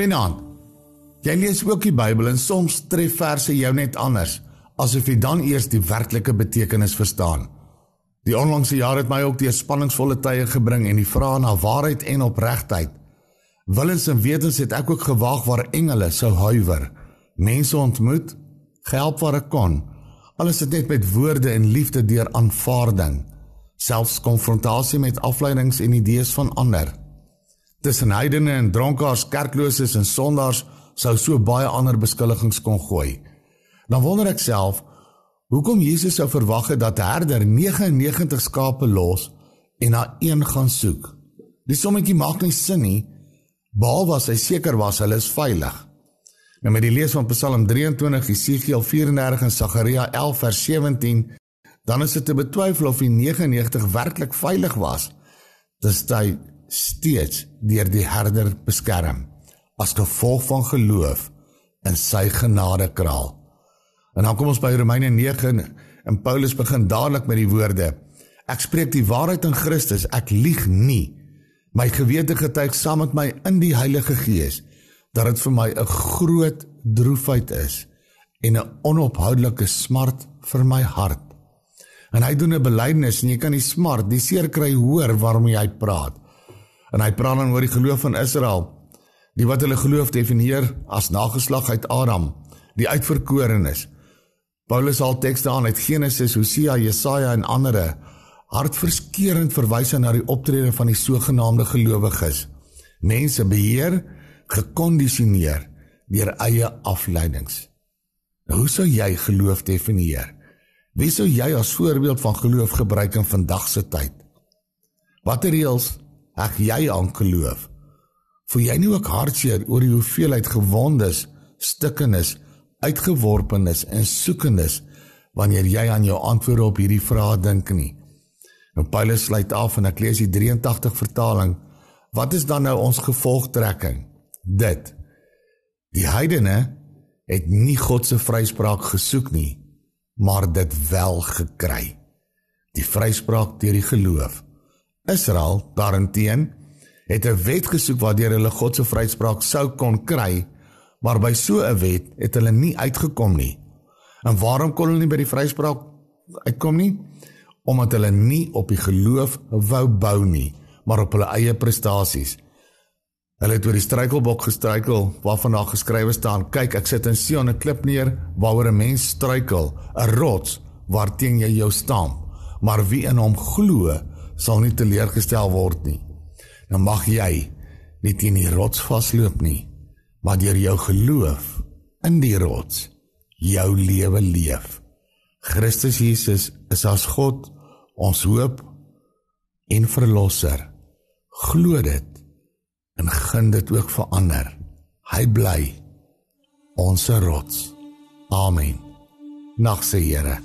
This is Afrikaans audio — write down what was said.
Goeienaand. Jy lees ook die Bybel en soms tref verse jou net anders, asof jy dan eers die werklike betekenis verstaan. Die onlangse jaar het my ook deur spanningsvolle tye gebring en die vrae na waarheid en opregtheid. Willens en wetens het ek ook gewaag waar engele sou huiwer. Mense ontmoet, gehelp waar ek kon. Alles het net met woorde en liefde deur aanvaarding, selfs konfrontasie met afleidings en idees van ander. Tussen heidene en dronkaars, kerklooses en sondaars sou so baie ander beskuldigings kon gooi. Dan wonder ek self hoekom Jesus sou verwag het dat herder 99 skape los en na een gaan soek. Die sommetjie maak nie sin nie, behalwe as hy seker was hulle is veilig. Nou met die lees van Psalm 23, Jesegiel 34 en Sagaria 11 vers 17, dan is dit te betwyfel of die 99 werklik veilig was. Dis hy steeds deur die herder beskerm as gevolg van geloof in sy genadekraal. En dan kom ons by Romeine 9 en Paulus begin dadelik met die woorde: Ek spreek die waarheid in Christus, ek lieg nie. My gewete getuig saam met my in die Heilige Gees dat dit vir my 'n groot droefheid is en 'n onophoudelike smart vir my hart. En hy doen 'n belydenis en jy kan die smart, die seer kry hoor waarom hy praat. En hy praat dan oor die geloof van Israel die wat hulle geloof definieer as nageslag uit Adam, die uitverkorenes. Paulus haal tekste aan uit Genesis, Hosea, Jesaja en ander hartverskeurende verwyse na die optrede van die sogenaamde gelowiges. Mense beheer gekondisioneer deur eie afleidings. Nou, hoe sou jy geloof definieer? Wie sou jy as voorbeeld van geloof gebruik in vandag se tyd? Watter reëls heg jy aan geloof? Voel jy nie ook hartseer oor die hoeveelheid gewondes, stikkenis, uitgeworpenes en soekendes wanneer jy aan jou antwoorde op hierdie vrae dink nie? En Paulus sluit af en ek lees die 83 vertaling. Wat is dan nou ons gevolgtrekking? Dit. Die heidene het nie God se vryspraak gesoek nie, maar dit wel gekry. Die vryspraak deur die geloof. Israel daarenteen het 'n wet gesoek waardeur hulle God se vryspraak sou kon kry, maar by so 'n wet het hulle nie uitgekom nie. En waarom kon hulle nie by die vryspraak uitkom nie? Omdat hulle nie op die geloof wou bou nie, maar op hulle eie prestasies. Hulle het oor die struikelblok gestruikel waarvan daar geskrywe staan: "Kyk, ek sit in Sion 'n klip neer waaroor 'n mens struikel, 'n rots waarteen jy jou stamp, maar wie in hom glo, sal nie teleurgestel word nie." dan mag jy nie teen die rots vasloop nie, maar deur jou geloof in die rots jou lewe leef. Christus Jesus is as God ons hoop en verlosser. Glo dit en gun dit ook vir ander. Hy bly ons rots. Amen. Nagse Here.